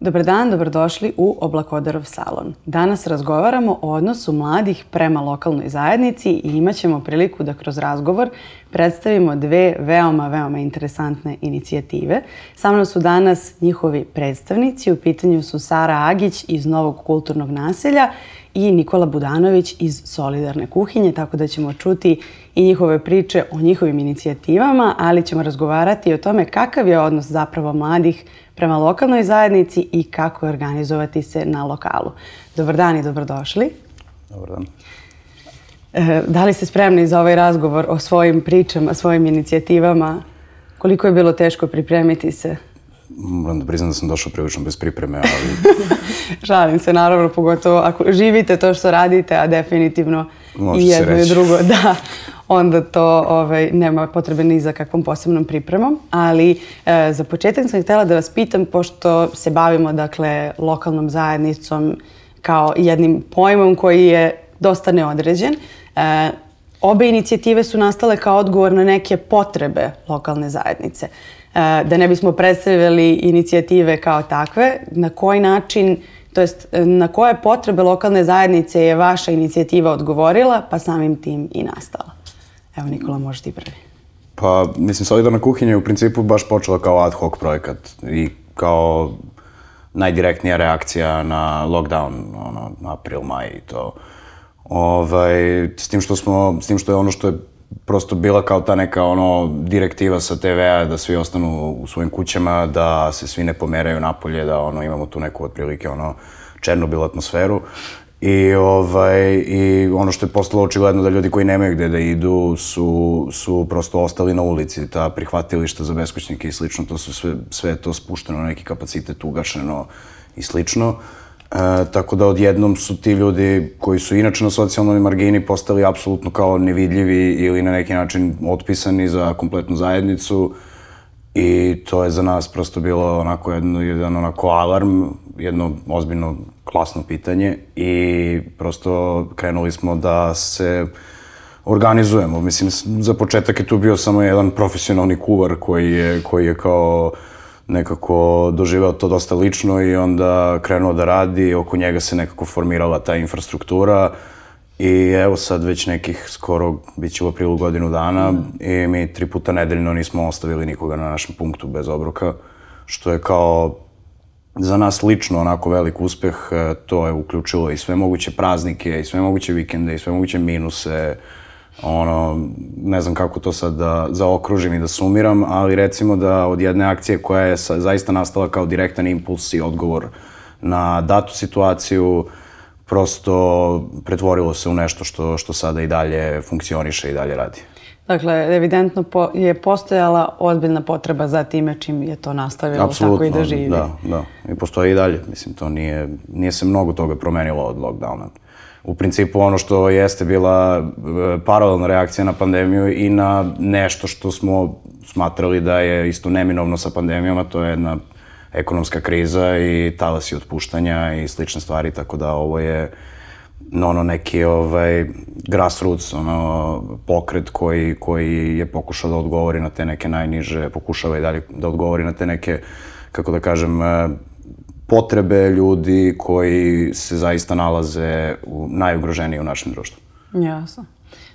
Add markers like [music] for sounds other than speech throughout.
Dobar dan, dobrodošli u Oblakodarov salon. Danas razgovaramo o odnosu mladih prema lokalnoj zajednici i imat ćemo priliku da kroz razgovor predstavimo dve veoma, veoma interesantne inicijative. Sa mnom su danas njihovi predstavnici. U pitanju su Sara Agić iz Novog kulturnog naselja i Nikola Budanović iz Solidarne kuhinje, tako da ćemo čuti i njihove priče o njihovim inicijativama, ali ćemo razgovarati o tome kakav je odnos zapravo mladih prema lokalnoj zajednici i kako organizovati se na lokalu. Dobar dan i dobrodošli. Dobar dan. E, da li ste spremni za ovaj razgovor o svojim pričama, svojim inicijativama? Koliko je bilo teško pripremiti se? Moram da priznam da sam došao prilično bez pripreme, ali... [laughs] Šalim se, naravno, pogotovo ako živite to što radite, a definitivno Može i jedno i drugo, [laughs] da, onda to ovaj, nema potrebe ni za kakvom posebnom pripremom. Ali e, za početak sam htjela da vas pitam, pošto se bavimo dakle, lokalnom zajednicom kao jednim pojmom koji je dosta neodređen, e, obe inicijative su nastale kao odgovor na neke potrebe lokalne zajednice. E, da ne bismo predstavljali inicijative kao takve, na koji način to jest na koje potrebe lokalne zajednice je vaša inicijativa odgovorila, pa samim tim i nastala. Evo Nikola, možeš ti prvi. Pa, mislim, Solidarna kuhinja je u principu baš počela kao ad hoc projekat i kao najdirektnija reakcija na lockdown, ono, april, maj i to. Ovaj, s tim što smo, s tim što je ono što je prosto bila kao ta neka ono direktiva sa TV-a da svi ostanu u svojim kućama, da se svi ne pomeraju napolje, da ono imamo tu neku otprilike ono Černobil atmosferu. I, ovaj, I ono što je postalo očigledno da ljudi koji nemaju gde da idu su, su prosto ostali na ulici, ta prihvatilišta za beskućnike i slično, to su sve, sve to spušteno na neki kapacitet, ugašeno i slično. E, tako da odjednom su ti ljudi koji su inače na socijalnoj margini postali apsolutno kao nevidljivi ili na neki način otpisani za kompletnu zajednicu i to je za nas prosto bilo onako jedno, jedan onako alarm, jedno ozbiljno klasno pitanje i prosto krenuli smo da se organizujemo. Mislim, za početak je tu bio samo jedan profesionalni kuvar koji je, koji je kao nekako doživao to dosta lično i onda krenuo da radi, oko njega se nekako formirala ta infrastruktura i evo sad već nekih skoro, bit će u aprilu godinu dana i mi tri puta nedeljno nismo ostavili nikoga na našem punktu bez obroka, što je kao za nas lično onako velik uspeh, e, to je uključilo i sve moguće praznike, i sve moguće vikende, i sve moguće minuse, ono, ne znam kako to sad da zaokružim i da sumiram, ali recimo da od jedne akcije koja je sa, zaista nastala kao direktan impuls i odgovor na datu situaciju, prosto pretvorilo se u nešto što, što sada i dalje funkcioniše i dalje radi. Dakle, evidentno po, je postojala ozbiljna potreba za time čim je to nastavilo tako i da živi. da, da. I postoji i dalje. Mislim, to nije, nije se mnogo toga promenilo od lockdowna. U principu ono što jeste bila e, paralelna reakcija na pandemiju i na nešto što smo smatrali da je isto neminovno sa pandemijom, a to je jedna ekonomska kriza i talasi otpuštanja i slične stvari, tako da ovo je no, ono neki ovaj, grassroots ono, pokret koji, koji je pokušao da odgovori na te neke najniže, pokušava i dalje da odgovori na te neke, kako da kažem, eh, potrebe ljudi koji se zaista nalaze u, najugroženiji u našem društvu. Jasno.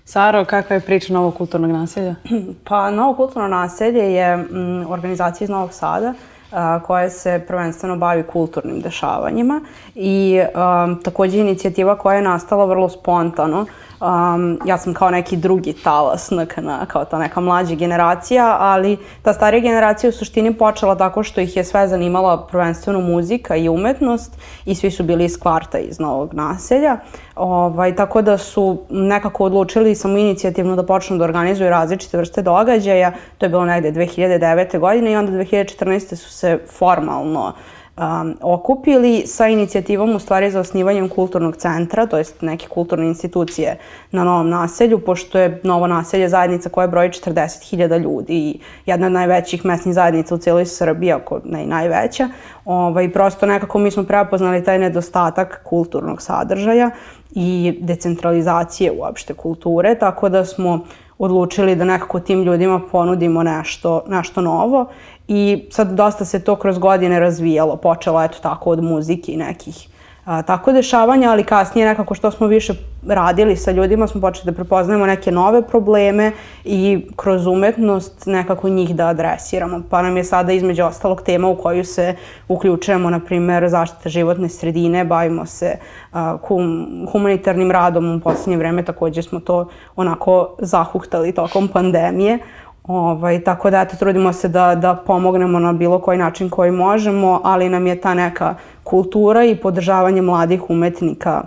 Saro, kakva je priča Novog kulturnog naselja? [clears throat] Pa Novo kulturno naselje je mm, organizacija iz Novog Sada a, koja se prvenstveno bavi kulturnim dešavanjima i um, takođe inicijativa koja je nastala vrlo spontano. Um, ja sam kao neki drugi talas NKN, kao ta neka mlađa generacija, ali ta starija generacija u suštini počela tako što ih je sve zanimala prvenstveno muzika i umetnost i svi su bili iz kvarta iz novog naselja. Ovaj, tako da su nekako odlučili samo inicijativno da počnu da organizuju različite vrste događaja. To je bilo negde 2009. godine i onda 2014. su se formalno um, okupili sa inicijativom u stvari za osnivanjem kulturnog centra, to jest neke kulturne institucije na novom naselju, pošto je novo naselje zajednica koja broji 40.000 ljudi i jedna od najvećih mesnih zajednica u cijeloj Srbiji, ako ne i najveća. Ovaj, prosto nekako mi smo prepoznali taj nedostatak kulturnog sadržaja i decentralizacije uopšte kulture, tako da smo odlučili da nekako tim ljudima ponudimo nešto, nešto novo i sad dosta se to kroz godine razvijalo. Počelo eto tako od muzike i nekih a, tako dešavanja, ali kasnije nekako što smo više radili sa ljudima smo počeli da prepoznajemo neke nove probleme i kroz umetnost nekako njih da adresiramo. Pa nam je sada između ostalog tema u koju se uključujemo, na primer, zaštita životne sredine, bavimo se a, hum, humanitarnim radom u poslednje vreme, takođe smo to onako zahuhtali tokom pandemije. Ovaj, tako da, eto, trudimo se da, da pomognemo na bilo koji način koji možemo, ali nam je ta neka kultura i podržavanje mladih umetnika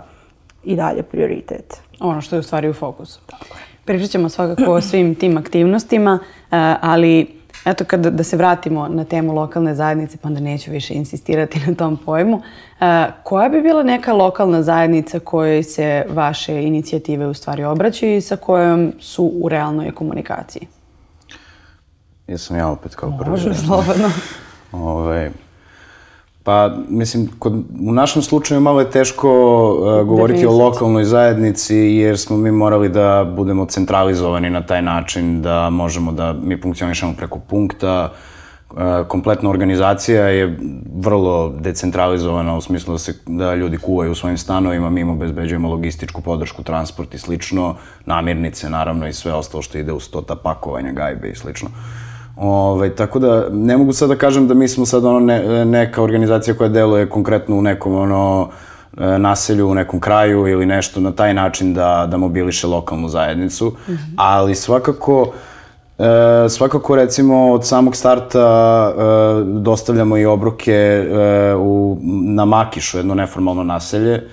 i dalje prioritet. Ono što je u stvari u fokusu. Tako je. Pričat ćemo svakako o svim tim aktivnostima, eh, ali eto kada da se vratimo na temu lokalne zajednice, pa onda neću više insistirati na tom pojmu, eh, koja bi bila neka lokalna zajednica kojoj se vaše inicijative u stvari obraćaju i sa kojom su u realnoj komunikaciji? Jesam ja opet kao prvi. Može, slobodno. Ove, pa, mislim, kod, u našem slučaju malo je teško uh, govoriti o lokalnoj zajednici jer smo mi morali da budemo centralizovani na taj način da možemo da mi funkcionišemo preko punkta. Uh, kompletna organizacija je vrlo decentralizovana u smislu da, se, da ljudi kuvaju u svojim stanovima, mi im obezbeđujemo logističku podršku, transport i slično, namirnice naravno i sve ostalo što ide uz to, ta pakovanja, gajbe i slično. Uh, Ove, ovaj, tako da, ne mogu sad da kažem da mi smo sad ono ne, neka organizacija koja deluje konkretno u nekom ono e, naselju, u nekom kraju ili nešto na taj način da, da mobiliše lokalnu zajednicu, mm -hmm. ali svakako E, svakako recimo od samog starta e, dostavljamo i obroke e, u, na Makišu, jedno neformalno naselje,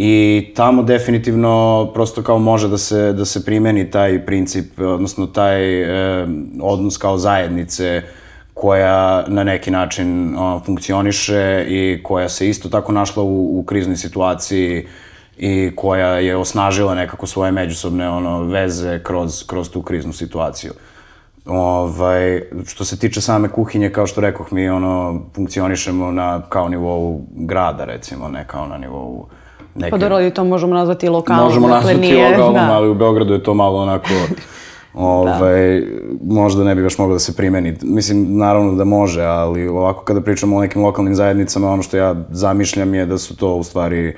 I tamo definitivno prosto kao može da se, da se primeni taj princip, odnosno taj e, odnos kao zajednice koja na neki način o, funkcioniše i koja se isto tako našla u, u kriznoj situaciji i koja je osnažila nekako svoje međusobne ono, veze kroz, kroz tu kriznu situaciju. Ovaj, što se tiče same kuhinje, kao što rekoh, mi ono, funkcionišemo na kao nivou grada, recimo, ne kao na nivou neke... Pa dobro, ali to možemo nazvati lokalom. Možemo dakle, nazvati nije, lokalom, da. ali u Beogradu je to malo onako... [laughs] ovaj, da. možda ne bi baš moglo da se primeni. Mislim, naravno da može, ali ovako kada pričamo o nekim lokalnim zajednicama, ono što ja zamišljam je da su to u stvari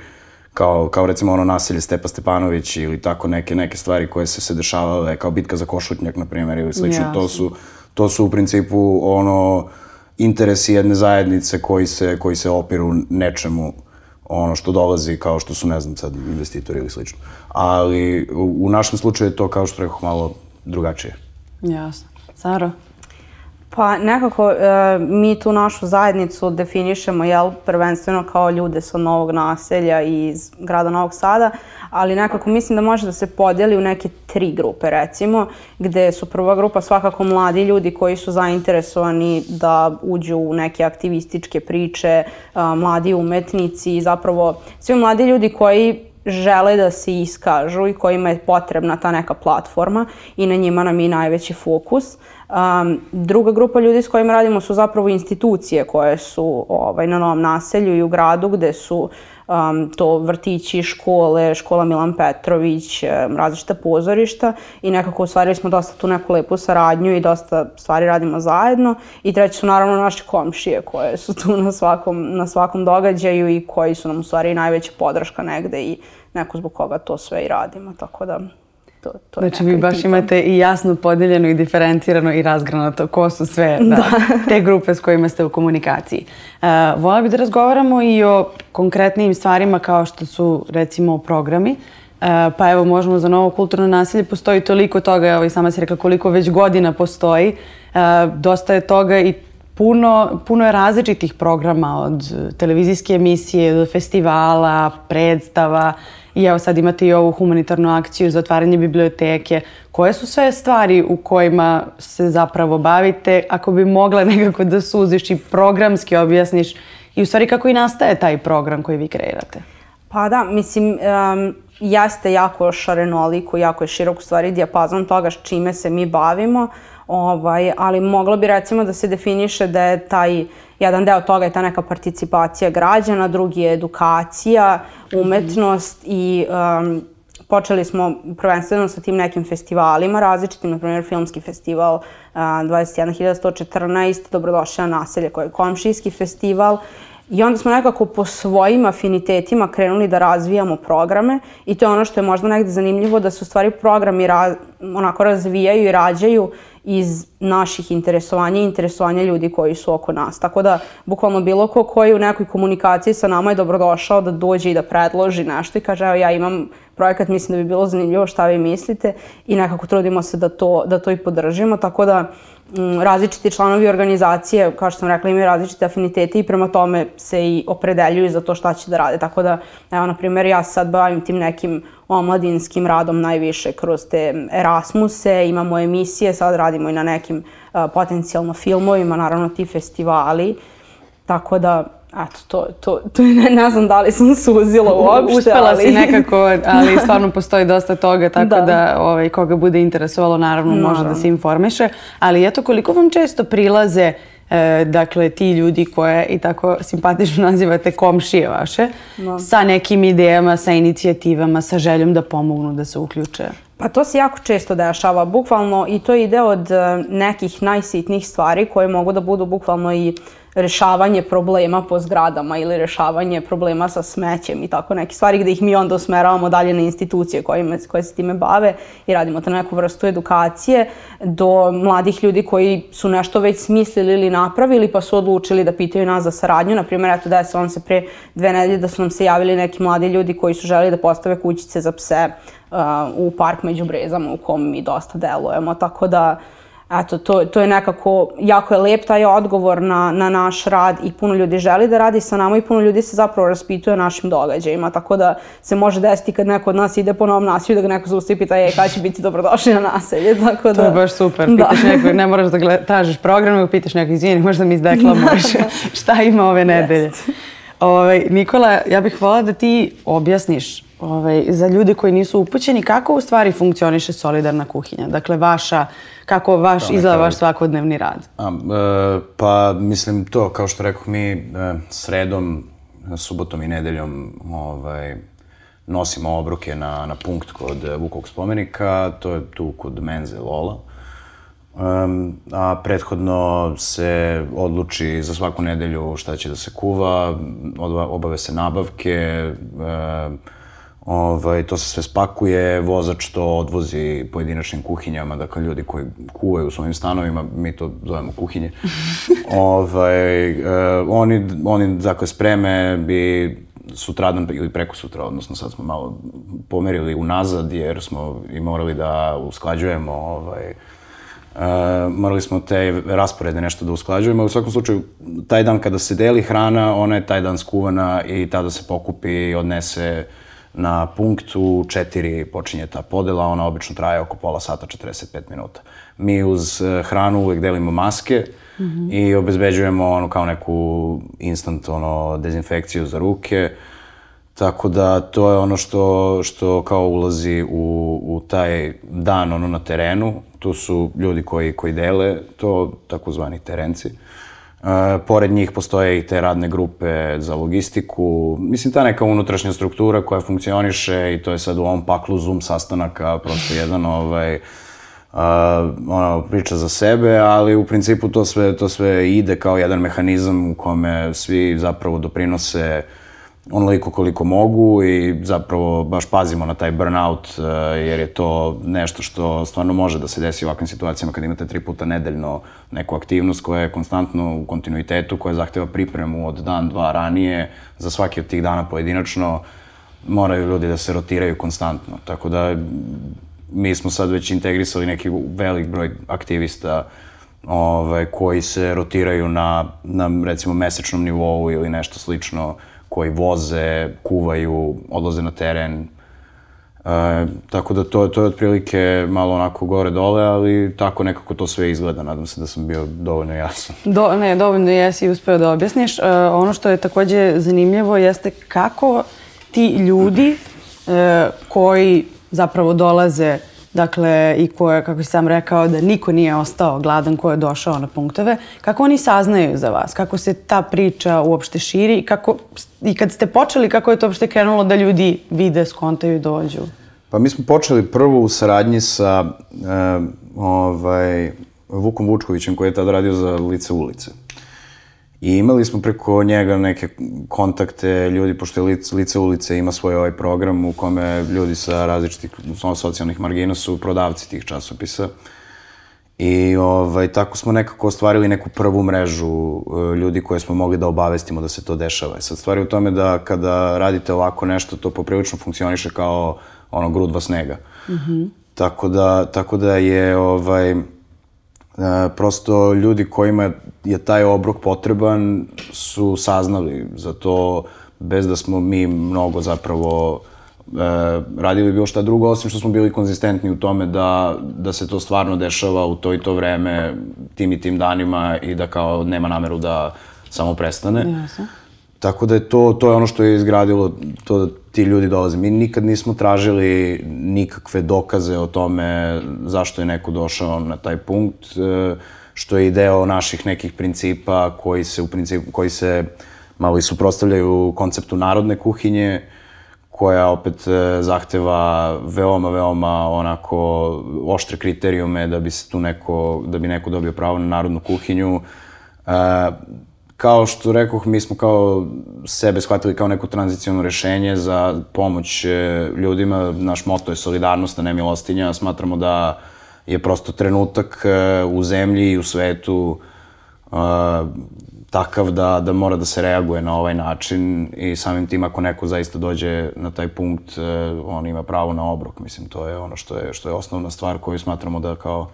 kao, kao recimo ono naselje Stepa Stepanović ili tako neke, neke stvari koje se se dešavale, kao bitka za Košutnjak, na primjer, ili slično. Jasne. To su, to su u principu ono interesi jedne zajednice koji se, koji se opiru nečemu ono što dolazi kao što su, ne znam, sad investitori ili slično. Ali u, našem slučaju je to, kao što rekao, malo drugačije. Jasno. Saro? Pa nekako e, mi tu našu zajednicu definišemo jel, prvenstveno kao ljude sa novog naselja i iz grada Novog Sada, ali nekako mislim da može da se podeli u neke tri grupe recimo, gde su prva grupa svakako mladi ljudi koji su zainteresovani da uđu u neke aktivističke priče, a, mladi umetnici i zapravo svi mladi ljudi koji žele da se iskažu i kojima je potrebna ta neka platforma i na njima nam je najveći fokus. Um, druga grupa ljudi s kojima radimo su zapravo institucije koje su ovaj, na novom naselju i u gradu gde su um, to vrtići, škole, škola Milan Petrović, um, različita pozorišta i nekako ostvarili smo dosta tu neku lepu saradnju i dosta stvari radimo zajedno. I treći su naravno naše komšije koje su tu na svakom, na svakom događaju i koji su nam u stvari najveća podrška negde i neko zbog koga to sve i radimo. Tako da To, to znači vi baš imate i jasno podeljeno i diferencirano i razgranato ko su sve [laughs] da, da. te grupe s kojima ste u komunikaciji. Uh, Vola bi da razgovaramo i o konkretnim stvarima kao što su recimo programi. Uh, pa evo možemo za novo kulturno nasilje postoji toliko toga, evo i sama si rekla koliko već godina postoji. Uh, dosta je toga i puno, puno je različitih programa od televizijske emisije do festivala, predstava. Uh, I evo sad imate i ovu humanitarnu akciju za otvaranje biblioteke. Koje su sve stvari u kojima se zapravo bavite? Ako bi mogla [laughs] nekako da suziš i programski objasniš i u stvari kako i nastaje taj program koji vi kreirate? Pa da, mislim, um, jeste jako šarenoliko, jako je širok u stvari dijapazon toga s čime se mi bavimo, ovaj, ali moglo bi recimo da se definiše da je taj jedan deo toga je ta neka participacija građana, drugi je edukacija, umetnost i um, počeli smo prvenstveno sa tim nekim festivalima različitim, na primjer filmski festival uh, 21114, Dobrodošla na naselje koji je komšijski festival I onda smo nekako po svojim afinitetima krenuli da razvijamo programe i to je ono što je možda negde zanimljivo da se u stvari programi ra, onako razvijaju i rađaju iz naših interesovanja i interesovanja ljudi koji su oko nas. Tako da, bukvalno bilo ko koji u nekoj komunikaciji sa nama je dobrodošao da dođe i da predloži nešto i kaže, evo ja imam projekat, mislim da bi bilo zanimljivo šta vi mislite i nekako trudimo se da to, da to i podržimo. Tako da, različiti članovi organizacije, kao što sam rekla, imaju različite afinitete i prema tome se i opredeljuju za to šta će da rade. Tako da, evo, na primjer, ja sad bavim tim nekim omladinskim radom najviše kroz te Erasmuse, imamo emisije, sad radimo i na nekim uh, potencijalno filmovima, naravno ti festivali. Tako da, eto, to, to, to ne, ne znam da li sam suzila uopšte, Uspela ali... si nekako, ali [laughs] stvarno postoji dosta toga, tako da, da ovaj, koga bude interesovalo, naravno, naravno može da se informiše. Ali eto, koliko vam često prilaze e, dakle, ti ljudi koje i tako simpatično [laughs] nazivate komšije vaše, no. Da. sa nekim idejama, sa inicijativama, sa željom da pomognu, da se uključe? Pa to se jako često dešava, bukvalno, i to ide od e, nekih najsitnijih stvari koje mogu da budu bukvalno i uh, rešavanje problema po zgradama ili rešavanje problema sa smećem i tako neke stvari gde ih mi onda usmeravamo dalje na institucije koje, koje se time bave i radimo to neku vrstu edukacije do mladih ljudi koji su nešto već smislili ili napravili pa su odlučili da pitaju nas za saradnju. Naprimjer, eto da se on se pre dve nedelje da su nam se javili neki mladi ljudi koji su želi da postave kućice za pse uh, u park među brezama u kom mi dosta delujemo. Tako da eto, to, to je nekako, jako je lep taj odgovor na, na naš rad i puno ljudi želi da radi sa nama i puno ljudi se zapravo raspituje o našim događajima, tako da se može desiti kad neko od nas ide po novom nasilju da ga neko zaustavi i pita je kada će biti dobrodošli na naselje, tako da... To je baš super, da. pitaš nekog, ne moraš da gleda, tražiš program, nego pitaš nekog, izvini, možda mi izdeklamuješ šta ima ove nedelje. Ove, ovaj, Nikola, ja bih volila da ti objasniš ovaj, za ljude koji nisu upućeni kako u stvari funkcioniše solidarna kuhinja. Dakle, vaša kako vaš, to izgleda vaš svakodnevni rad? A, e, pa, mislim, to, kao što rekao mi, e, sredom, subotom i nedeljom ovaj, nosimo obroke na, na punkt kod Vukovog spomenika, to je tu kod Menze Lola. Um, a prethodno se odluči za svaku nedelju šta će da se kuva, obave se nabavke, um, Ovaj, to se sve spakuje, vozač to odvozi pojedinačnim kuhinjama, dakle ljudi koji kuvaju u svojim stanovima, mi to zovemo kuhinje. [laughs] ovaj, eh, oni, oni dakle spreme i sutradan ili preko sutra, odnosno sad smo malo pomerili unazad jer smo i morali da usklađujemo ovaj, Uh, morali smo te rasporede nešto da usklađujemo. U svakom slučaju, taj dan kada se deli hrana, ona je taj dan skuvana i tada se pokupi i odnese uh, na punktu četiri počinje ta podela, ona obično traje oko pola sata, 45 minuta. Mi uz eh, hranu uvek delimo maske mm -hmm. i obezbeđujemo ono kao neku instant ono, dezinfekciju za ruke. Tako da to je ono što, što kao ulazi u, u taj dan ono na terenu. Tu su ljudi koji, koji dele to, takozvani terenci. Uh, E, pored njih postoje i te radne grupe za logistiku. Mislim, ta neka unutrašnja struktura koja funkcioniše i to je sad u ovom paklu Zoom sastanaka prosto jedan ovaj, uh, ona priča za sebe, ali u principu to sve, to sve ide kao jedan mehanizam u kome svi zapravo doprinose uh, onoliko koliko mogu i zapravo baš pazimo na taj burnout uh, jer je to nešto što stvarno može da se desi u ovakvim situacijama kad imate tri puta nedeljno neku aktivnost koja je konstantno u kontinuitetu, koja zahteva pripremu od dan, dva ranije, za svaki od tih dana pojedinačno moraju ljudi da se rotiraju konstantno. Tako da mi smo sad već integrisali neki velik broj aktivista ovaj, koji se rotiraju na, na recimo mesečnom nivou ili nešto slično koji voze, kuvaju, odlaze na teren. E, tako da to, to je otprilike malo onako gore-dole, ali tako nekako to sve izgleda. Nadam se da sam bio dovoljno jasan. [laughs] Do, ne, dovoljno jesi uspeo da objasniš. E, ono što je takođe zanimljivo jeste kako ti ljudi e, koji zapravo dolaze dakle, i koje, kako si sam rekao, da niko nije ostao gladan ko je došao na punktove, kako oni saznaju za vas? Kako se ta priča uopšte širi i, kako, i kad ste počeli, kako je to uopšte krenulo da ljudi vide, skontaju i dođu? Pa mi smo počeli prvo u saradnji sa e, ovaj, Vukom Vučkovićem koji je tada radio za Lice ulice. I imali smo preko njega neke kontakte ljudi, pošto je Lice, Lice ulice ima svoj ovaj program u kome ljudi sa različitih socijalnih margina su prodavci tih časopisa. I ovaj, tako smo nekako ostvarili neku prvu mrežu e, ljudi koje smo mogli da obavestimo da se to dešava. I sad stvari u tome da kada radite ovako nešto, to poprilično funkcioniše kao ono grudva snega. Mm -hmm. tako, da, tako da je ovaj, E, prosto ljudi kojima je taj obrok potreban su saznali za to bez da smo mi mnogo zapravo e, radili bilo šta drugo, osim što smo bili konzistentni u tome da, da se to stvarno dešava u to i to vreme, tim i tim danima i da kao nema nameru da samo prestane. Jasno. Tako da je to, to je ono što je izgradilo to da ti ljudi dolaze. Mi nikad nismo tražili nikakve dokaze o tome zašto je neko došao na taj punkt, e, što je i deo naših nekih principa koji se u principu, koji se malo i suprostavljaju konceptu narodne kuhinje, koja opet e, zahteva veoma, veoma onako oštre kriterijume da bi se tu neko, da bi neko dobio pravo na narodnu kuhinju. E, kao što rekoh, mi smo kao sebe shvatili kao neko tranzicijono rešenje za pomoć e, ljudima. Naš moto je solidarnost, a ne milostinja. Smatramo da je prosto trenutak e, u zemlji i u svetu takav da, da mora da se reaguje na ovaj način i samim tim ako neko zaista dođe na taj punkt, uh, on ima pravo na obrok. Mislim, to je ono što je, što je osnovna stvar koju smatramo da kao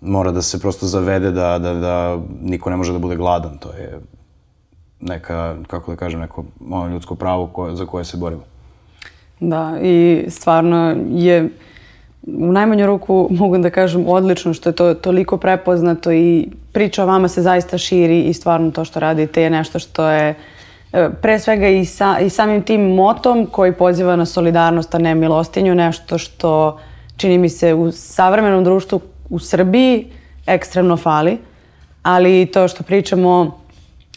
mora da se prosto zavede da, da, da niko ne može da bude gladan. To je neka, kako da kažem, neko ono ljudsko pravo koje, za koje se borimo. Da, i stvarno je u najmanju ruku mogu da kažem odlično što je to toliko prepoznato i priča o vama se zaista širi i stvarno to što radite je nešto što je e, pre svega i, sa, i samim tim motom koji poziva na solidarnost, a ne milostinju, nešto što čini mi se u savremenom društvu u Srbiji ekstremno fali, ali to što pričamo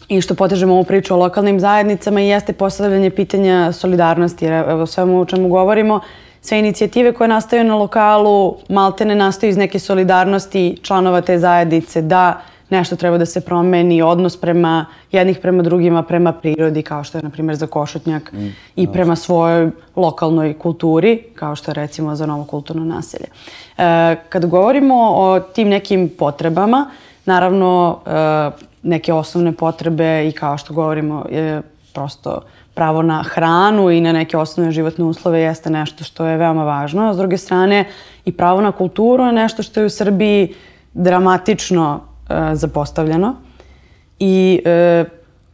i što potežemo ovu priču o lokalnim zajednicama i jeste postavljanje pitanja solidarnosti, jer evo svemu o čemu govorimo, sve inicijative koje nastaju na lokalu maltene nastaju iz neke solidarnosti članova te zajednice da nešto treba da se promeni, odnos prema jednih prema drugima, prema prirodi, kao što je, na primjer, za Košutnjak mm, i prema svojoj lokalnoj kulturi, kao što je, recimo, za novo kulturno naselje. E, kada govorimo o tim nekim potrebama, naravno, e, neke osnovne potrebe i kao što govorimo, je prosto pravo na hranu i na neke osnovne životne uslove jeste nešto što je veoma važno. A s druge strane, i pravo na kulturu je nešto što je u Srbiji dramatično e, zapostavljeno i e,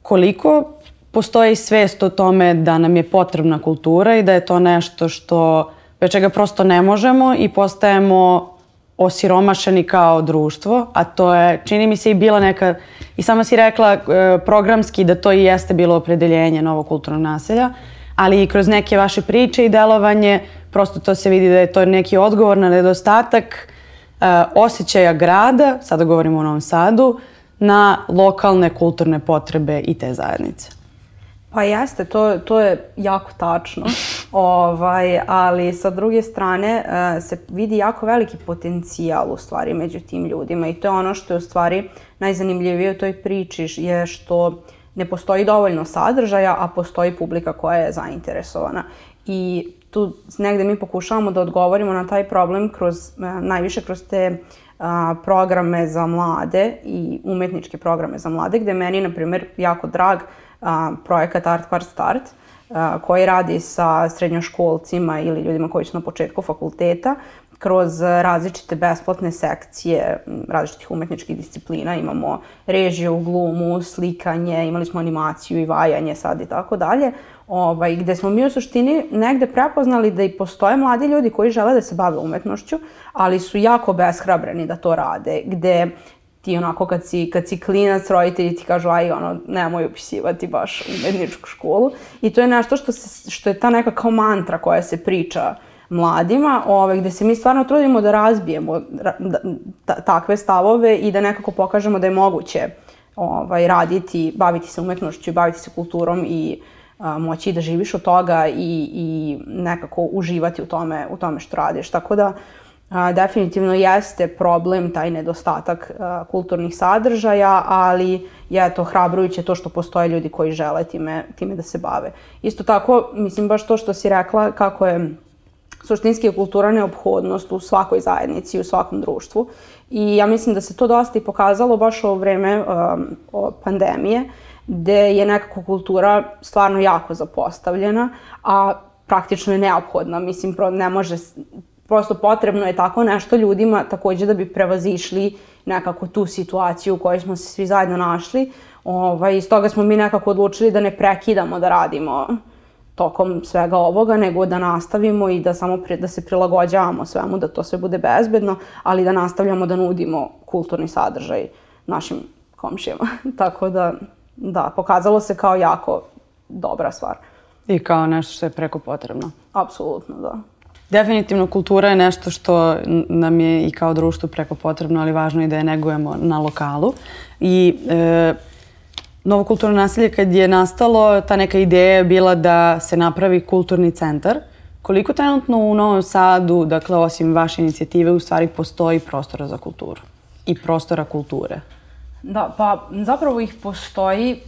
koliko postoji svest o tome da nam je potrebna kultura i da je to nešto što bez čega prosto ne možemo i postajemo osiromašeni kao društvo, a to je, čini mi se i bila neka, i sama si rekla e, programski da to i jeste bilo opredeljenje novog kulturnog naselja, ali i kroz neke vaše priče i delovanje, prosto to se vidi da je to neki odgovor na nedostatak uh, osjećaja grada, sada govorimo o Novom Sadu, na lokalne kulturne potrebe i te zajednice. Pa jeste, to, to je jako tačno, [laughs] ovaj, ali sa druge strane uh, se vidi jako veliki potencijal u stvari među tim ljudima i to je ono što je u stvari najzanimljivije u toj priči je što ne postoji dovoljno sadržaja, a postoji publika koja je zainteresovana. I tu negde mi pokušavamo da odgovorimo na taj problem kroz, uh, najviše kroz te uh, programe za mlade i umetničke programe za mlade, gde meni, na primjer, jako drag projekat Art Bar Start, koji radi sa srednjoškolcima ili ljudima koji su na početku fakulteta, kroz različite besplatne sekcije različitih umetničkih disciplina. Imamo režiju, glumu, slikanje, imali smo animaciju i vajanje sad i tako dalje. Ovaj, gde smo mi u suštini negde prepoznali da i postoje mladi ljudi koji žele da se bave umetnošću, ali su jako beshrabreni da to rade, gde ti onako kad si, kad si klinac, roditelji ti kažu aj ono, nemoj upisivati baš medničku školu. I to je nešto što, se, što je ta neka kao mantra koja se priča mladima, ove, gde se mi stvarno trudimo da razbijemo da, takve stavove i da nekako pokažemo da je moguće ovaj, raditi, baviti se umetnošću, baviti se kulturom i moći da živiš od toga i, i nekako uživati u tome, u tome što radiš. Tako da a, definitivno jeste problem taj nedostatak a, kulturnih sadržaja, ali je to hrabrujuće to što postoje ljudi koji žele time, time da se bave. Isto tako, mislim baš to što si rekla kako je suštinski je kultura neophodnost u svakoj zajednici, u svakom društvu. I ja mislim da se to dosta i pokazalo baš u vreme um, pandemije, gde je nekako kultura stvarno jako zapostavljena, a praktično je neophodna. Mislim, ne može, prosto potrebno je tako nešto ljudima takođe da bi prevazišli nekako tu situaciju u kojoj smo se svi zajedno našli. Ovaj, iz toga smo mi nekako odlučili da ne prekidamo da radimo tokom svega ovoga, nego da nastavimo i da samo pri, da se prilagođavamo svemu, da to sve bude bezbedno, ali da nastavljamo da nudimo kulturni sadržaj našim komšijama. [laughs] Tako da, da, pokazalo se kao jako dobra stvar. I kao nešto što je preko potrebno. Apsolutno, da. Definitivno kultura je nešto što nam je i kao društvo preko potrebno, ali važno je da je negujemo na lokalu. I e, novo kulturno nasilje kad je nastalo, ta neka ideja je bila da se napravi kulturni centar. Koliko trenutno u Novom Sadu, dakle osim vaše inicijative, u stvari postoji prostora za kulturu i prostora kulture? Da, pa zapravo ih postoji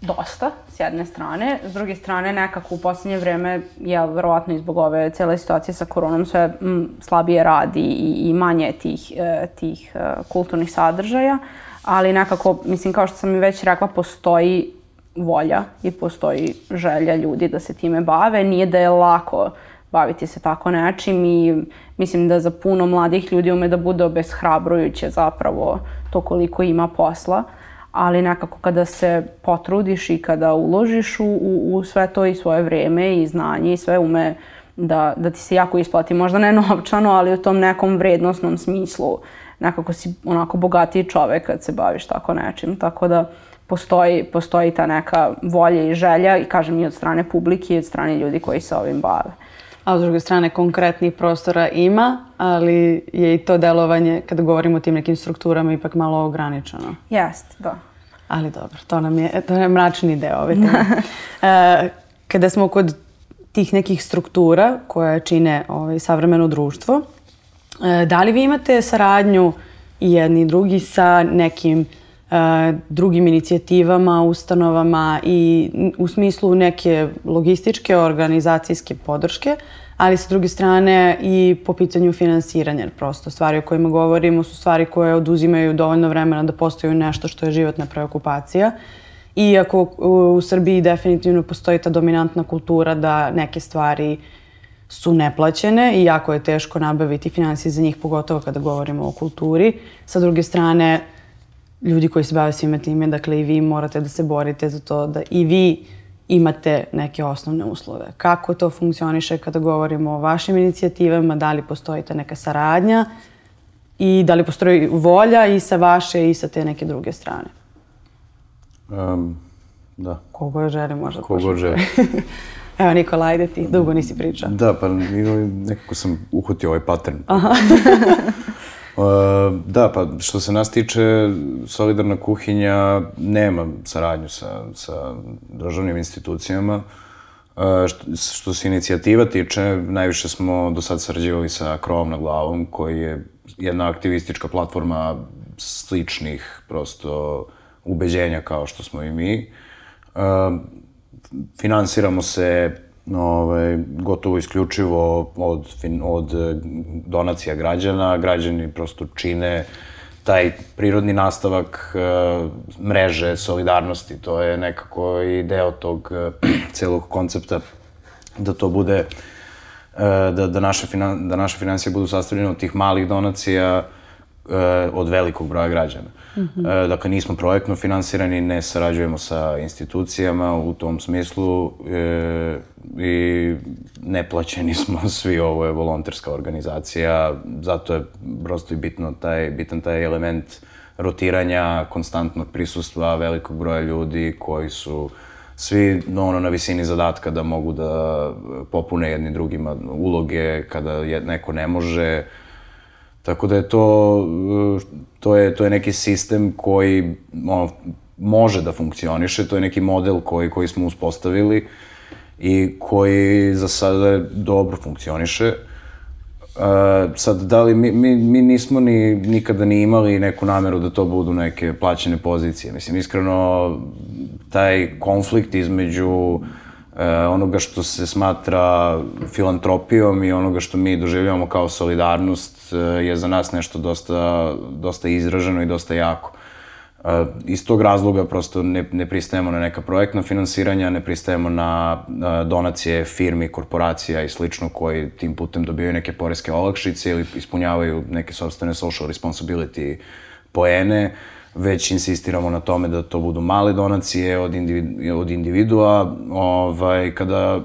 dosta, s jedne strane. S druge strane, nekako u poslednje vreme, ja verovatno i zbog ove cele situacije sa koronom, sve m, slabije radi i, i manje tih, e, tih e, kulturnih sadržaja, ali nekako, mislim, kao što sam i već rekla, postoji volja i postoji želja ljudi da se time bave. Nije da je lako baviti se tako nečim i mislim da za puno mladih ljudi ume da bude obeshrabrujuće zapravo to koliko ima posla ali nekako kada se potrudiš i kada uložiš u, u, u sve to i svoje vreme i znanje i sve ume da, da ti se jako isplati, možda ne [laughs] novčano, ali u tom nekom vrednostnom smislu nekako si onako bogatiji čovek kad se baviš tako nečim, tako da postoji, postoji ta neka volja i želja i kažem i od strane publike i od strane ljudi koji se ovim bave. A s druge strane, konkretnih prostora ima, ali je i to delovanje, kada govorimo o tim nekim strukturama, ipak malo ograničeno. Jest, da. Ali dobro, to nam je, to je mračni deo ove teme. [laughs] e, kada smo kod tih nekih struktura koje čine ovaj, savremeno društvo, e, da li vi imate saradnju i jedni i drugi sa nekim drugim inicijativama, ustanovama i u smislu neke logističke, organizacijske podrške, ali sa druge strane i po pitanju finansiranja, prosto stvari o kojima govorimo su stvari koje oduzimaju dovoljno vremena da postaju nešto što je životna preokupacija. Iako u Srbiji definitivno postoji ta dominantna kultura da neke stvari su neplaćene i jako je teško nabaviti finansije za njih, pogotovo kada govorimo o kulturi. Sa druge strane, ljudi koji se bave svime time, dakle i vi morate da se borite za to da i vi imate neke osnovne uslove. Kako to funkcioniše kada govorimo o vašim inicijativama, da li postoji ta neka saradnja i da li postoji volja i sa vaše i sa te neke druge strane? Um, da. Kogo želi možda Kogo želi. [laughs] Evo Nikola, ajde ti, dugo nisi pričao. Da, pa nekako sam uhvatio ovaj pattern. Aha. [laughs] Uh, da, pa što se nas tiče, Solidarna kuhinja nema saradnju sa, sa državnim institucijama. Uh, što, što se inicijativa tiče, najviše smo do sad sarađivali sa Krovom na glavom, koji je jedna aktivistička platforma sličnih prosto ubeđenja kao što smo i mi. Uh, finansiramo se ovaj, gotovo isključivo od, od eh, donacija građana. Građani prosto čine taj prirodni nastavak uh, mreže solidarnosti. To je nekako i deo tog uh, [clears throat] celog koncepta da to bude da, da, naše finan, da naše financije budu sastavljene od tih malih donacija od velikog broja građana. Mm -hmm. Dakle, nismo projektno finansirani, ne sarađujemo sa institucijama u tom smislu e, i neplaćeni [laughs] smo svi, ovo je volonterska organizacija, zato je prosto i bitno taj, bitan taj element rotiranja, konstantnog prisustva velikog broja ljudi koji su svi ono, na visini zadatka da mogu da popune jedni drugima uloge kada je, neko ne može, Tako da je to, to je, to je neki sistem koji ono, može da funkcioniše, to je neki model koji, koji smo uspostavili i koji za sada dobro funkcioniše. Uh, sad, da li mi, mi, mi nismo ni, nikada ni imali neku nameru da to budu neke plaćene pozicije. Mislim, iskreno, taj konflikt između uh, onoga što se smatra filantropijom i onoga što mi doživljamo kao solidarnost je za nas nešto dosta, dosta izraženo i dosta jako. Uh, iz tog razloga prosto ne, ne pristajemo na neka projektna finansiranja, ne pristajemo na uh, donacije firmi, korporacija i slično koji tim putem dobijaju neke poreske olakšice ili ispunjavaju neke sobstvene social responsibility poene, već insistiramo na tome da to budu male donacije od, individu, od individua. Ovaj, kada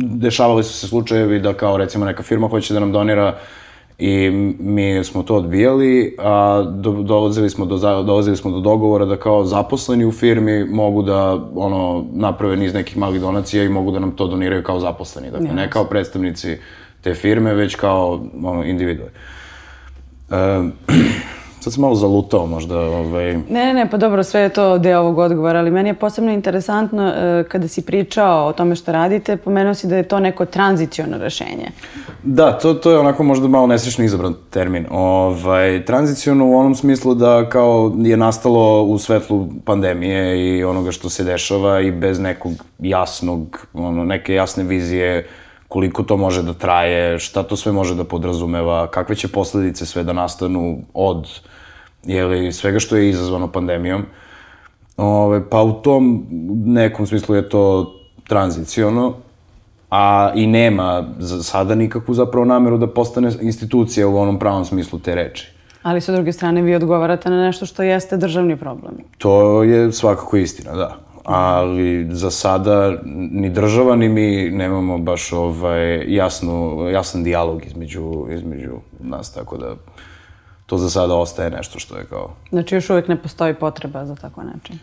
dešavali su se slučajevi da kao recimo neka firma hoće da nam donira uh, I mi smo to odbijali, a do, dolazili, smo do, dolazili smo do dogovora da kao zaposleni u firmi mogu da ono, naprave niz nekih malih donacija i mogu da nam to doniraju kao zaposleni. Dakle, yes. ne kao predstavnici te firme, već kao ono, individue. E, [clears throat] Sad sam malo zalutao možda. Ovaj... Ne, ne, pa dobro, sve je to deo ovog odgovora, ali meni je posebno interesantno uh, kada si pričao o tome što radite, pomenuo si da je to neko tranziciono rešenje. Da, to, to je onako možda malo nesrećno izabran termin. Ovaj, tranziciono u onom smislu da kao je nastalo u svetlu pandemije i onoga što se dešava i bez nekog jasnog, ono, neke jasne vizije koliko to može da traje, šta to sve može da podrazumeva, kakve će posledice sve da nastanu od uh, jeli, svega što je izazvano pandemijom. Ove, pa u tom nekom smislu je to tranziciono, a i nema za sada nikakvu zapravo nameru da postane institucija u onom pravom smislu te reči. Ali sa druge strane vi odgovarate na nešto što jeste državni problem. To je svakako istina, da. Ali za sada ni država ni mi nemamo baš ovaj jasnu, jasan dijalog između, između nas, tako da to za sada ostaje nešto što je kao... Znači još uvek ne postoji potreba za tako način?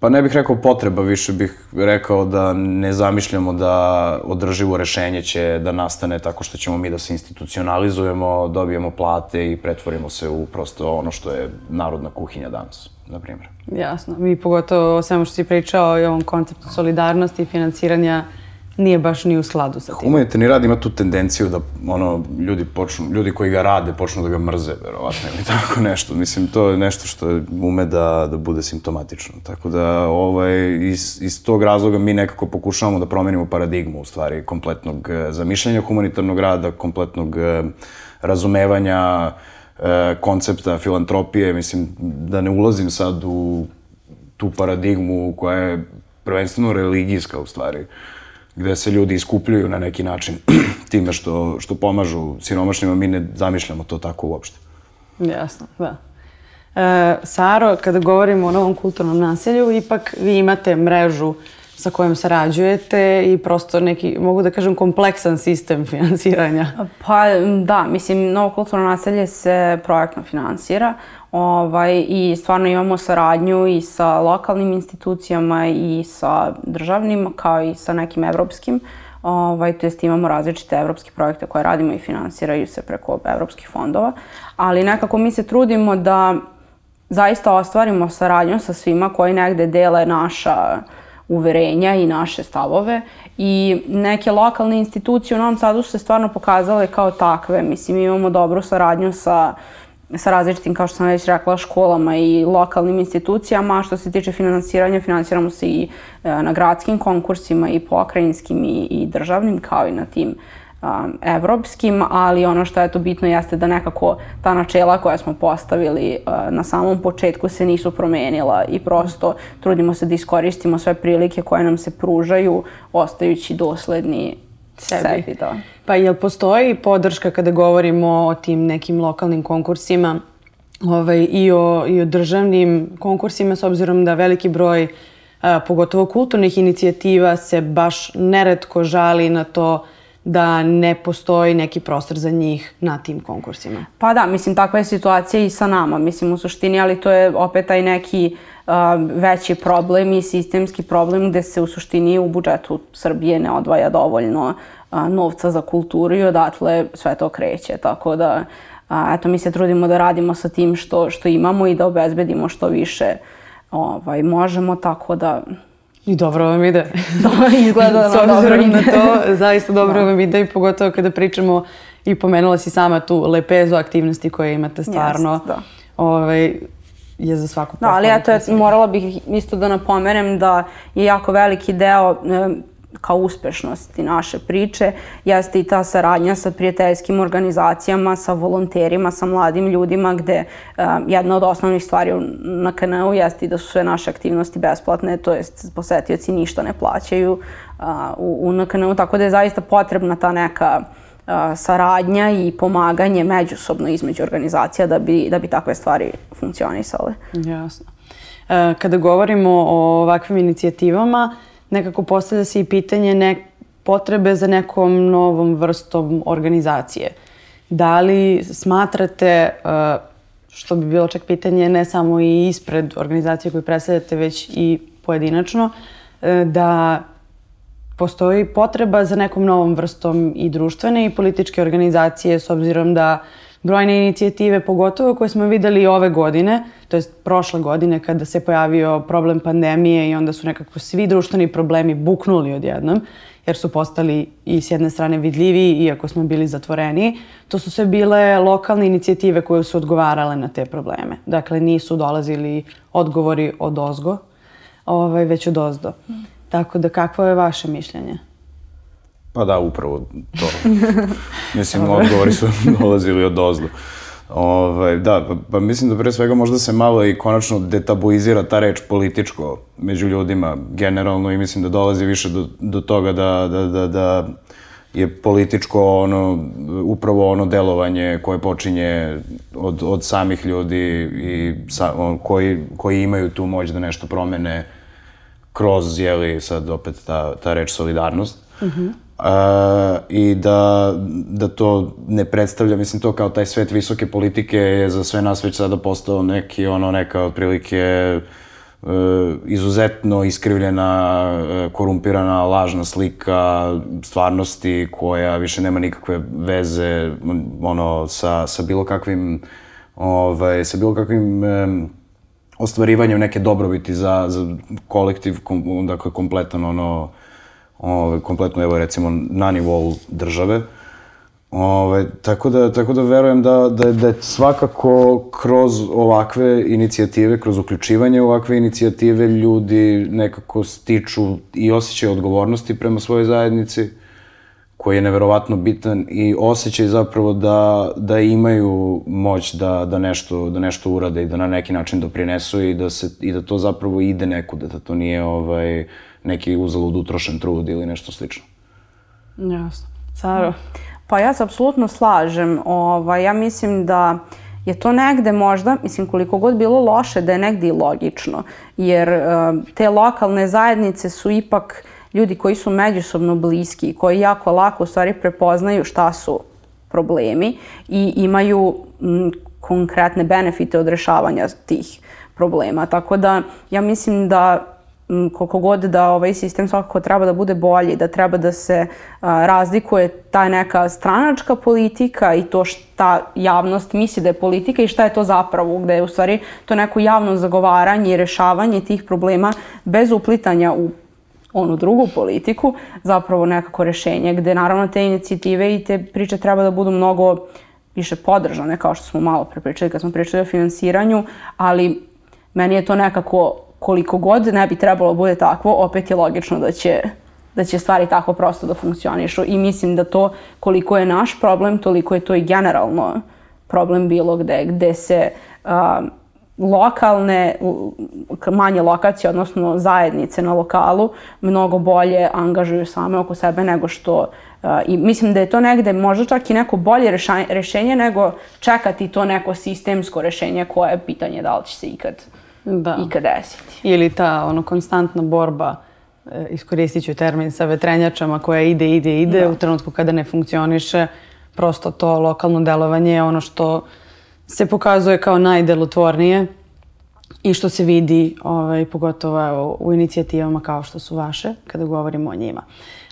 Pa ne bih rekao potreba, više bih rekao da ne zamišljamo da održivo rešenje će da nastane tako što ćemo mi da se institucionalizujemo, dobijemo plate i pretvorimo se u prosto ono što je narodna kuhinja danas, na primjer. Jasno. Mi pogotovo o svemu što si pričao i ovom konceptu solidarnosti i financiranja nije baš ni u skladu sa tim. Humanitarni rad ima tu tendenciju da ono, ljudi, počnu, ljudi koji ga rade počnu da ga mrze, verovatno, ili tako [laughs] nešto. Mislim, to je nešto što ume da, da bude simptomatično. Tako da, ovaj, iz, iz tog razloga mi nekako pokušavamo da promenimo paradigmu, u stvari, kompletnog eh, zamišljanja humanitarnog rada, kompletnog eh, razumevanja eh, koncepta filantropije. Mislim, da ne ulazim sad u tu paradigmu koja je prvenstveno religijska, u stvari gde se ljudi iskupljuju na neki način [clears throat] time što, što pomažu siromašnjima, mi ne zamišljamo to tako uopšte. Jasno, da. E, Saro, kada govorimo o novom kulturnom naselju, ipak vi imate mrežu sa kojom sarađujete i prosto neki, mogu da kažem, kompleksan sistem [laughs] finansiranja. Pa da, mislim, novo kulturno naselje se projektno finansira. Ovaj, I stvarno imamo saradnju i sa lokalnim institucijama i sa državnim, kao i sa nekim evropskim. Ovaj, to jest imamo različite evropske projekte koje radimo i finansiraju se preko evropskih fondova. Ali nekako mi se trudimo da zaista ostvarimo saradnju sa svima koji negde dele naša uverenja i naše stavove i neke lokalne institucije u Novom Sadu su se stvarno pokazale kao takve. Mislim, imamo dobru saradnju sa sa različitim, kao što sam već rekla, školama i lokalnim institucijama, što se tiče finansiranja, finansiramo se i e, na gradskim konkursima i pokrajinskim i, i državnim, kao i na tim um, evropskim, ali ono što je to bitno jeste da nekako ta načela koja smo postavili uh, na samom početku se nisu promenila i prosto trudimo se da iskoristimo sve prilike koje nam se pružaju, ostajući dosledni sebi. sebi da. Pa jel postoji podrška kada govorimo o tim nekim lokalnim konkursima ovaj, i, o, i o državnim konkursima s obzirom da veliki broj a, pogotovo kulturnih inicijativa se baš neretko žali na to da ne postoji neki prostor za njih na tim konkursima. Pa da, mislim, takva je situacija i sa nama, mislim, u suštini, ali to je opet taj neki uh, veći problem i sistemski problem gde se u suštini u budžetu Srbije ne odvaja dovoljno novca za kulturu i odatle sve to kreće, tako da eto, mi se trudimo da radimo sa tim što, što imamo i da obezbedimo što više ovaj, možemo, tako da I dobro vam ide. [laughs] Dobro, izgleda da vam dobro obzirom ide. na to, zaista dobro vam ide i pogotovo kada pričamo i pomenula si sama tu lepezu aktivnosti koje imate stvarno. Jest, da. Ovaj, je za svaku Da, ali pohvalu, eto, pre svega. morala bih isto da napomenem da je jako veliki deo e, kao uspešnosti naše priče jeste i ta saradnja sa prijateljskim organizacijama, sa volonterima, sa mladim ljudima gde e, jedna od osnovnih stvari na KNU jeste i da su sve naše aktivnosti besplatne, to jest posetioci ništa ne plaćaju a, u, u NKNU, tako da je zaista potrebna ta neka a, saradnja i pomaganje međusobno između organizacija da bi, da bi takve stvari funkcionisale. Jasno. E, Kada govorimo o ovakvim inicijativama, nekako postavlja se i pitanje ne, potrebe za nekom novom vrstom organizacije. Da li smatrate, e, što bi bilo čak pitanje ne samo i ispred organizacije koju predstavljate, već i pojedinačno, e, da postoji potreba za nekom novom vrstom i društvene i političke organizacije s obzirom da brojne inicijative, pogotovo koje smo videli ove godine, to jest prošle godine kada se pojavio problem pandemije i onda su nekako svi društveni problemi buknuli odjednom, jer su postali i s jedne strane vidljiviji, iako smo bili zatvoreni. To su sve bile lokalne inicijative koje su odgovarale na te probleme. Dakle, nisu dolazili odgovori od ozgo, ovaj, već od ozdo. Tako da, kakvo je vaše mišljenje? Pa da, upravo to. [laughs] mislim, odgovori su [laughs] dolazili od ozdu. Ovaj, da, pa, pa mislim da pre svega možda se malo i konačno detabuizira ta reč političko među ljudima generalno i mislim da dolazi više do, do toga da, da, da, da je političko ono, upravo ono delovanje koje počinje od, od samih ljudi i sa, on, koji, koji imaju tu moć da nešto promene kroz, jeli, sad opet ta, ta reč solidarnost. A, I da, da to ne predstavlja, mislim, to kao taj svet visoke politike je za sve nas već sada postao neki, ono, neka otprilike e, izuzetno iskrivljena, e, korumpirana, lažna slika stvarnosti koja više nema nikakve veze ono, sa, sa bilo kakvim ovaj, sa bilo kakvim em, ostvarivanjem neke dobrobiti za, za kolektiv, kom, dakle kompletan ono, ove, kompletno evo recimo na nivou države. Ove, tako, da, tako da verujem da, da, da je svakako kroz ovakve inicijative, kroz uključivanje ovakve inicijative ljudi nekako stiču i osjećaj odgovornosti prema svojoj zajednici, koji je neverovatno bitan i osjećaj zapravo da, da imaju moć da, da, nešto, da nešto urade i da na neki način doprinesu i da, se, i da to zapravo ide nekuda, da to nije ovaj, neki uzalud utrošen trud ili nešto slično. Jasno. Saro? Pa ja se apsolutno slažem. Ovaj, ja mislim da je to negde možda, mislim koliko god bilo loše, da je negde i logično. Jer eh, te lokalne zajednice su ipak ljudi koji su međusobno bliski i koji jako lako u stvari prepoznaju šta su problemi i imaju m, konkretne benefite od rešavanja tih problema. Tako da ja mislim da m, koliko god da ovaj sistem svakako treba da bude bolji, da treba da se a, razlikuje ta neka stranačka politika i to šta javnost misli da je politika i šta je to zapravo, gde je u stvari to neko javno zagovaranje i rešavanje tih problema bez uplitanja u onu drugu politiku, zapravo nekako rešenje, gde naravno te inicijative i te priče treba da budu mnogo više podržane, kao što smo malo pre pričali kad smo pričali o finansiranju, ali meni je to nekako koliko god ne bi trebalo bude takvo, opet je logično da će da će stvari tako prosto da funkcionišu i mislim da to koliko je naš problem, toliko je to i generalno problem bilo gde, gde se a, lokalne, manje lokacije, odnosno zajednice na lokalu, mnogo bolje angažuju same oko sebe nego što a, i mislim da je to negde možda čak i neko bolje rešenje nego čekati to neko sistemsko rešenje koje je pitanje da li će se ikad, Da. ikad desiti. Ili ta ono konstantna borba, e, iskoristit ću termin sa vetrenjačama koja ide, ide, ide, u trenutku kada ne funkcioniše, prosto to lokalno delovanje je ono što se pokazuje kao najdelotvornije i što se vidi ovaj, pogotovo evo, u inicijativama kao što su vaše, kada govorimo o njima.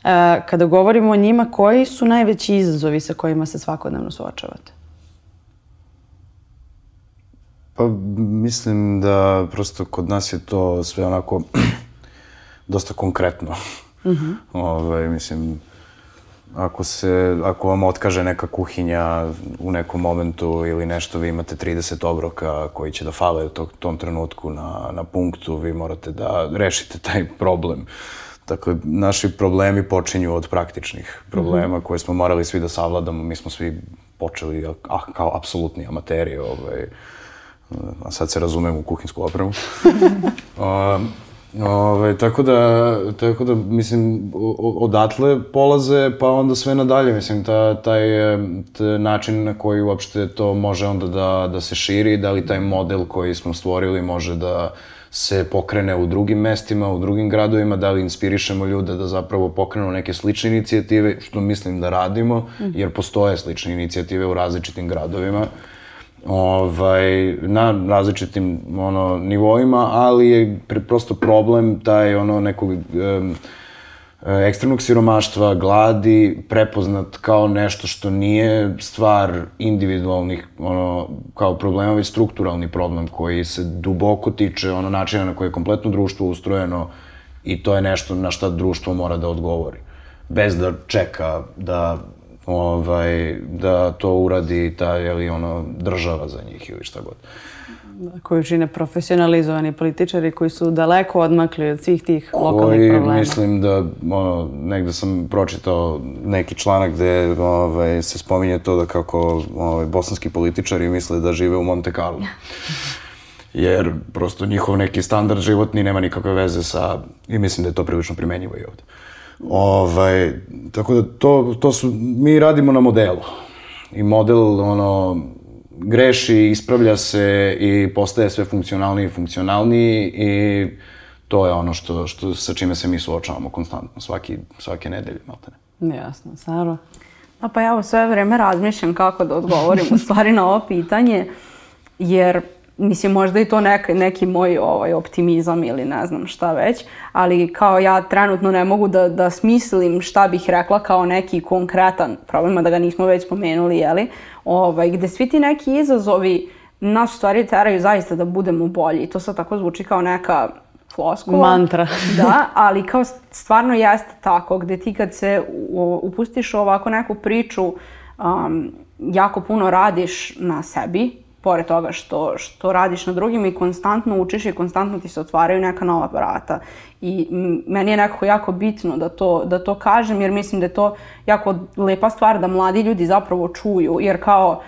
E, kada govorimo o njima, koji su najveći izazovi sa kojima se svakodnevno suočavate? Pa mislim da prosto kod nas je to sve onako [clears throat] dosta konkretno. Mm -hmm. ovaj, mislim, ako, se, ako vam otkaže neka kuhinja u nekom momentu ili nešto, vi imate 30 obroka koji će da fale u tom trenutku na, na punktu, vi morate da rešite taj problem. Dakle, naši problemi počinju od praktičnih problema mm -hmm. koje smo morali svi da savladamo. Mi smo svi počeli ah, kao apsolutni amateri, ovaj, a sad se razumem u kuhinsku opremu. [laughs] um, Ove, tako da, tako da, mislim, odatle polaze, pa onda sve nadalje, mislim, ta, taj taj način na koji uopšte to može onda da, da se širi, da li taj model koji smo stvorili može da se pokrene u drugim mestima, u drugim gradovima, da li inspirišemo ljude da zapravo pokrenu neke slične inicijative, što mislim da radimo, jer postoje slične inicijative u različitim gradovima ovaj, na različitim ono, nivoima, ali je prosto problem taj ono nekog um, ekstremnog siromaštva, gladi, prepoznat kao nešto što nije stvar individualnih ono, kao problema, već strukturalni problem koji se duboko tiče ono načina na koje je kompletno društvo ustrojeno i to je nešto na šta društvo mora da odgovori. Bez da čeka da ovaj, da to uradi ta, jeli, ono, država za njih ili šta god. Koju čine profesionalizovani političari koji su daleko odmakli od svih tih lokalnih problema. Koji mislim da, ono, negde sam pročitao neki članak gde ovaj, se spominje to da kako ovaj, bosanski političari misle da žive u Monte Carlo. [laughs] Jer prosto njihov neki standard životni nema nikakve veze sa, i mislim da je to prilično primenjivo i ovde. Ovaj, tako da to, to su, mi radimo na modelu. I model, ono, greši, ispravlja se i postaje sve funkcionalniji i funkcionalniji i to je ono što, što, sa čime se mi suočavamo konstantno, svaki, svake nedelje, malte ne. Jasno, Saro? A pa ja ovo sve vreme razmišljam kako da odgovorim u stvari na ovo pitanje, jer Mislim, možda i to neki, neki moj ovaj, optimizam ili ne znam šta već, ali kao ja trenutno ne mogu da, da smislim šta bih rekla kao neki konkretan problem, da ga nismo već spomenuli, jeli, ovaj, gde svi ti neki izazovi nas stvari teraju zaista da budemo bolji. To sad tako zvuči kao neka floskula. Mantra. [laughs] da, ali kao stvarno jeste tako, gde ti kad se upustiš u ovako neku priču, um, jako puno radiš na sebi, pored toga što, što radiš na drugim i konstantno učiš i konstantno ti se otvaraju neka nova vrata. I meni je nekako jako bitno da to, da to kažem jer mislim da je to jako lepa stvar da mladi ljudi zapravo čuju jer kao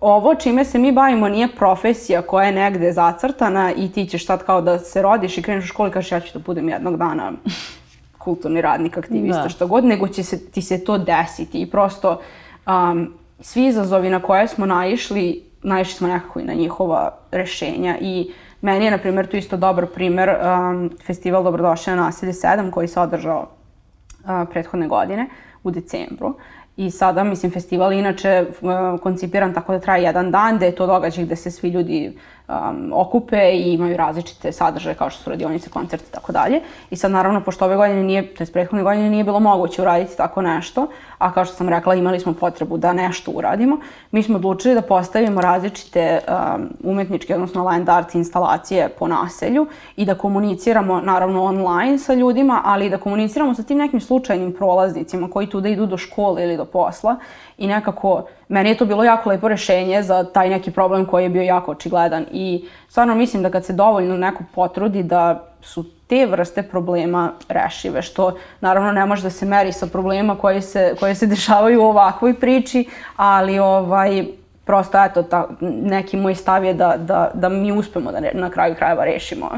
ovo čime se mi bavimo nije profesija koja je negde zacrtana i ti ćeš sad kao da se rodiš i kreneš u školi i kažeš ja ću da budem jednog dana kulturni radnik, aktivista, da. što god, nego će se, ti se to desiti i prosto um, svi izazovi na koje smo naišli naišli smo nekako i na njihova rešenja i meni je, na primjer, tu isto dobar primer um, festival Dobrodošle na nasilje 7 koji se održao uh, prethodne godine u decembru. I sada, mislim, festival je inače uh, koncipiran tako da traje jedan dan, da je to događaj gde se svi ljudi um, okupe i imaju različite sadržaje kao što su radionice, koncerti i tako dalje. I sad naravno, pošto ove godine nije, to je prethodne godine nije bilo moguće uraditi tako nešto, a kao što sam rekla imali smo potrebu da nešto uradimo, mi smo odlučili da postavimo različite um, umetničke, odnosno land art instalacije po naselju i da komuniciramo naravno online sa ljudima, ali i da komuniciramo sa tim nekim slučajnim prolaznicima koji tu da idu do škole ili do posla i nekako meni je to bilo jako lepo rešenje za taj neki problem koji je bio jako očigledan i stvarno mislim da kad se dovoljno neko potrudi da su te vrste problema rešive, što naravno ne može da se meri sa problema koji se, koje se [laughs] dešavaju u ovakvoj priči, ali ovaj, prosto eto, ta, neki moj stav je da, da, da mi uspemo da na kraju krajeva rešimo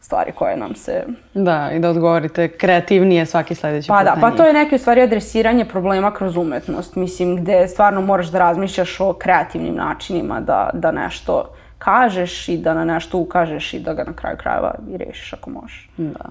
stvari koje nam se... Da, i da odgovorite kreativnije svaki sledeći pa put da, Pa to je neke stvari adresiranje problema kroz umetnost, mislim, gde stvarno moraš da razmišljaš o kreativnim načinima da, da nešto kažeš i da na nešto ukažeš i da ga na kraju krajeva i rešiš ako možeš. Da.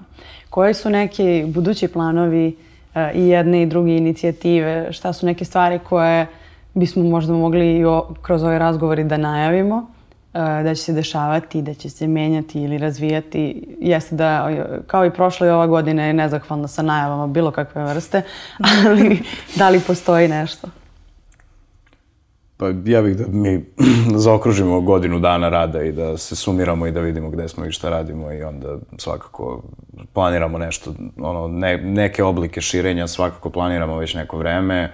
Koji su neki budući planovi uh, i jedne i druge inicijative? Šta su neke stvari koje bismo možda mogli i o, kroz ovaj razgovori da najavimo? Da će se dešavati, da će se menjati ili razvijati, jeste da, kao i prošla i ova godina je nezahvalna sa najavama bilo kakve vrste, [laughs] ali da li postoji nešto? Pa ja bih da mi [clears throat] zaokružimo godinu dana rada i da se sumiramo i da vidimo gde smo i šta radimo i onda svakako planiramo nešto, ono, ne, neke oblike širenja svakako planiramo već neko vreme,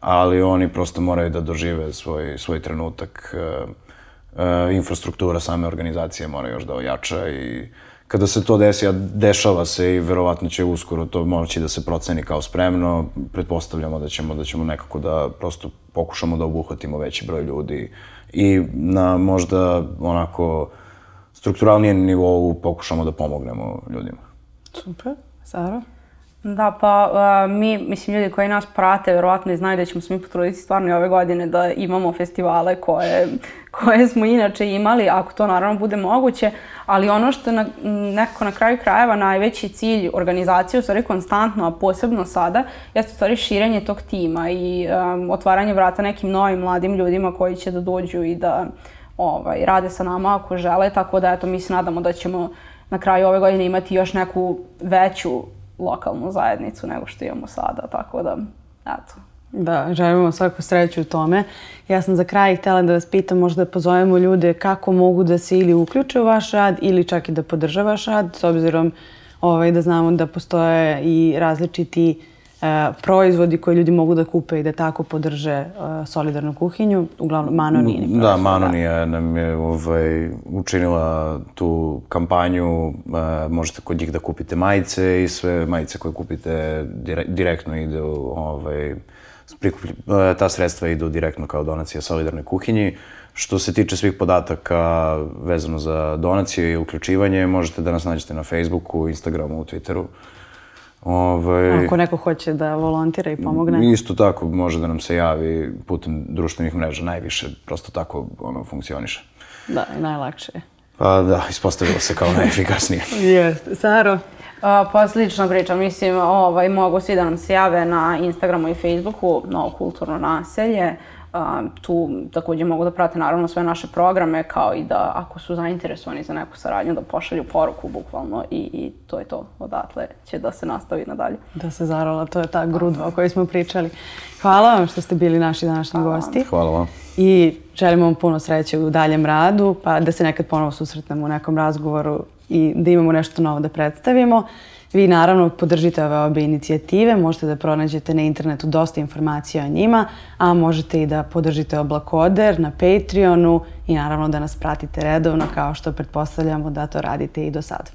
ali oni prosto moraju da dožive svoj, svoj trenutak. E, e, infrastruktura same organizacije mora još da ojača i kada se to desi, a dešava se i verovatno će uskoro to moći da se proceni kao spremno, pretpostavljamo da ćemo, da ćemo nekako da prosto pokušamo da obuhvatimo veći broj ljudi i na možda onako strukturalnijem nivou pokušamo da pomognemo ljudima. Super. Sara? Da, pa uh, mi, mislim, ljudi koji nas prate, verovatno i znaju da ćemo se mi potruditi stvarno i ove godine da imamo festivale koje, koje smo inače imali, ako to naravno bude moguće, ali ono što na, nekako na kraju krajeva najveći cilj organizacije, u stvari konstantno, a posebno sada, jeste u stvari širenje tog tima i um, otvaranje vrata nekim novim mladim ljudima koji će da dođu i da ovaj, rade sa nama ako žele, tako da eto, mi se nadamo da ćemo na kraju ove godine imati još neku veću lokalnu zajednicu nego što imamo sada, tako da, eto. Da, želimo svaku sreću u tome. Ja sam za kraj htela da vas pitam, možda da pozovemo ljude kako mogu da se ili uključe u vaš rad ili čak i da podrža vaš rad, s obzirom ovaj, da znamo da postoje i različiti e, proizvodi koje ljudi mogu da kupe i da tako podrže e, solidarnu kuhinju. Uglavnom, Manonini proizvod. Da, Manonija nam je ovaj, učinila tu kampanju. E, možete kod njih da kupite majice i sve majice koje kupite dire, direktno idu ovaj, prikuplj, e, ta sredstva idu direktno kao donacija solidarnoj kuhinji. Što se tiče svih podataka vezano za donacije i uključivanje, možete da nas nađete na Facebooku, Instagramu, Twitteru. Ovaj, Ako neko hoće da volontira i pomogne? Isto tako može da nam se javi putem društvenih mreža, najviše, prosto tako ono funkcioniše. Da, i najlakše je. Pa da, ispostavilo se kao najefikasnije. [laughs] Jeste. Saro? Uh, pa slična priča, mislim, ovaj, mogu svi da nam se jave na Instagramu i Facebooku, novo kulturno naselje. Um, tu takođe mogu da prate naravno sve naše programe, kao i da ako su zainteresovani za neku saradnju, da pošalju poruku bukvalno i, i to je to. Odatle će da se nastavi nadalje. Da se zarola, to je ta grudva o kojoj smo pričali. Hvala vam što ste bili naši današnji Hvala gosti. Hvala vam. I želimo vam puno sreće u daljem radu, pa da se nekad ponovo susretnemo u nekom razgovoru i da imamo nešto novo da predstavimo. Vi naravno podržite ove obe inicijative, možete da pronađete na internetu dosta informacija o njima, a možete i da podržite Oblakoder na Patreonu i naravno da nas pratite redovno kao što pretpostavljamo da to radite i do sada.